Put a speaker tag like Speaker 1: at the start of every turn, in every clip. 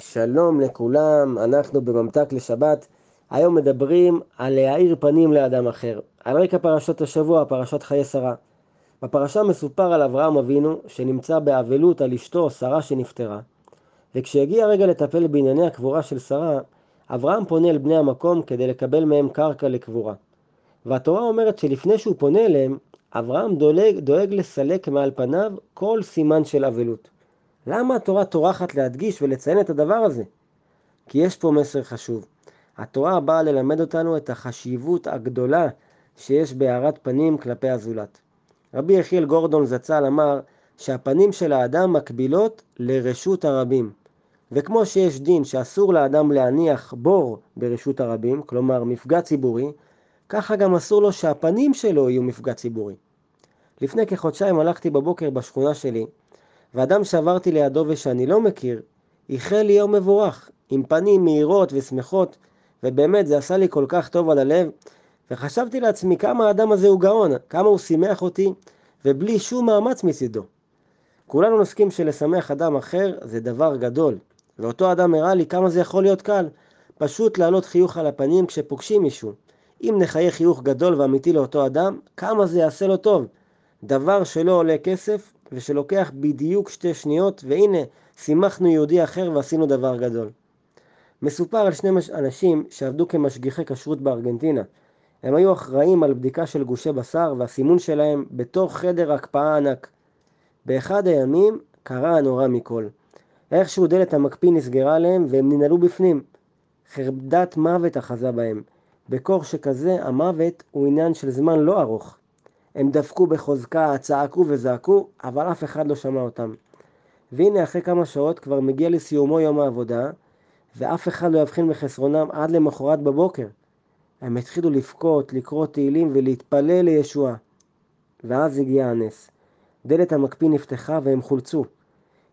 Speaker 1: שלום לכולם, אנחנו בממתק לשבת. היום מדברים על להאיר פנים לאדם אחר. על רקע פרשות השבוע, פרשת חיי שרה. בפרשה מסופר על אברהם אבינו שנמצא באבלות על אשתו שרה שנפטרה. וכשהגיע הרגע לטפל בענייני הקבורה של שרה, אברהם פונה אל בני המקום כדי לקבל מהם קרקע לקבורה. והתורה אומרת שלפני שהוא פונה אליהם, אברהם דואג, דואג לסלק מעל פניו כל סימן של אבלות. למה התורה טורחת להדגיש ולציין את הדבר הזה? כי יש פה מסר חשוב. התורה באה ללמד אותנו את החשיבות הגדולה שיש בהארת פנים כלפי הזולת. רבי יחיאל גורדון זצ"ל אמר שהפנים של האדם מקבילות לרשות הרבים. וכמו שיש דין שאסור לאדם להניח בור ברשות הרבים, כלומר מפגע ציבורי, ככה גם אסור לו שהפנים שלו יהיו מפגע ציבורי. לפני כחודשיים הלכתי בבוקר בשכונה שלי, ואדם שעברתי לידו ושאני לא מכיר, איחל לי יום מבורך, עם פנים מהירות ושמחות, ובאמת זה עשה לי כל כך טוב על הלב, וחשבתי לעצמי כמה האדם הזה הוא גאון, כמה הוא שימח אותי, ובלי שום מאמץ מצידו. כולנו נסכים שלשמח אדם אחר זה דבר גדול, ואותו אדם הראה לי כמה זה יכול להיות קל, פשוט להעלות חיוך על הפנים כשפוגשים מישהו. אם נחיה חיוך גדול ואמיתי לאותו אדם, כמה זה יעשה לו טוב. דבר שלא עולה כסף ושלוקח בדיוק שתי שניות, והנה, שימחנו יהודי אחר ועשינו דבר גדול. מסופר על שני אנשים שעבדו כמשגיחי כשרות בארגנטינה. הם היו אחראים על בדיקה של גושי בשר והסימון שלהם בתוך חדר הקפאה ענק. באחד הימים קרה הנורא מכל. איכשהו דלת המקפיא נסגרה עליהם והם ננעלו בפנים. חרדת מוות אחזה בהם. בקור שכזה המוות הוא עניין של זמן לא ארוך. הם דפקו בחוזקה, צעקו וזעקו, אבל אף אחד לא שמע אותם. והנה אחרי כמה שעות כבר מגיע לסיומו יום העבודה, ואף אחד לא יבחין בחסרונם עד למחרת בבוקר. הם התחילו לבכות, לקרוא תהילים ולהתפלל לישועה. ואז הגיע הנס. דלת המקפיא נפתחה והם חולצו.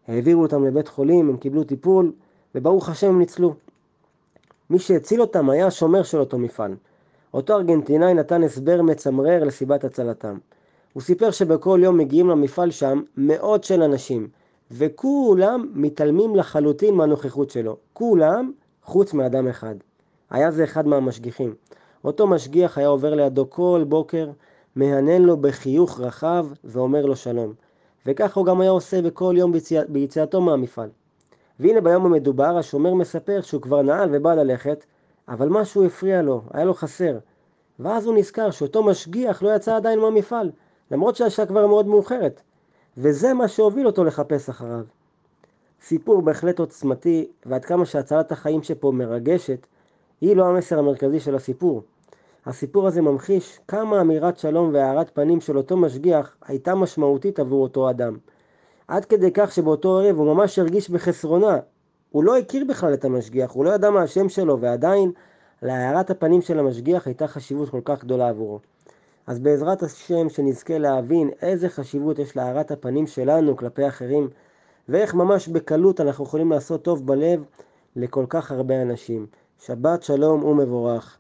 Speaker 1: העבירו אותם לבית חולים, הם קיבלו טיפול, וברוך השם הם ניצלו. מי שהציל אותם היה השומר של אותו מפעל. אותו ארגנטינאי נתן הסבר מצמרר לסיבת הצלתם. הוא סיפר שבכל יום מגיעים למפעל שם מאות של אנשים, וכולם מתעלמים לחלוטין מהנוכחות שלו. כולם חוץ מאדם אחד. היה זה אחד מהמשגיחים. אותו משגיח היה עובר לידו כל בוקר, מהנן לו בחיוך רחב ואומר לו שלום. וכך הוא גם היה עושה בכל יום ביציא, ביציאתו מהמפעל. והנה ביום המדובר השומר מספר שהוא כבר נעל ובא ללכת, אבל משהו הפריע לו, היה לו חסר. ואז הוא נזכר שאותו משגיח לא יצא עדיין מהמפעל, למרות שהשעה כבר מאוד מאוחרת. וזה מה שהוביל אותו לחפש אחריו. סיפור בהחלט עוצמתי, ועד כמה שהצלת החיים שפה מרגשת, היא לא המסר המרכזי של הסיפור. הסיפור הזה ממחיש כמה אמירת שלום והארת פנים של אותו משגיח הייתה משמעותית עבור אותו אדם. עד כדי כך שבאותו ערב הוא ממש הרגיש בחסרונה. הוא לא הכיר בכלל את המשגיח, הוא לא ידע מה השם שלו, ועדיין להארת הפנים של המשגיח הייתה חשיבות כל כך גדולה עבורו. אז בעזרת השם שנזכה להבין איזה חשיבות יש להארת הפנים שלנו כלפי אחרים, ואיך ממש בקלות אנחנו יכולים לעשות טוב בלב לכל כך הרבה אנשים. שבת שלום ומבורך.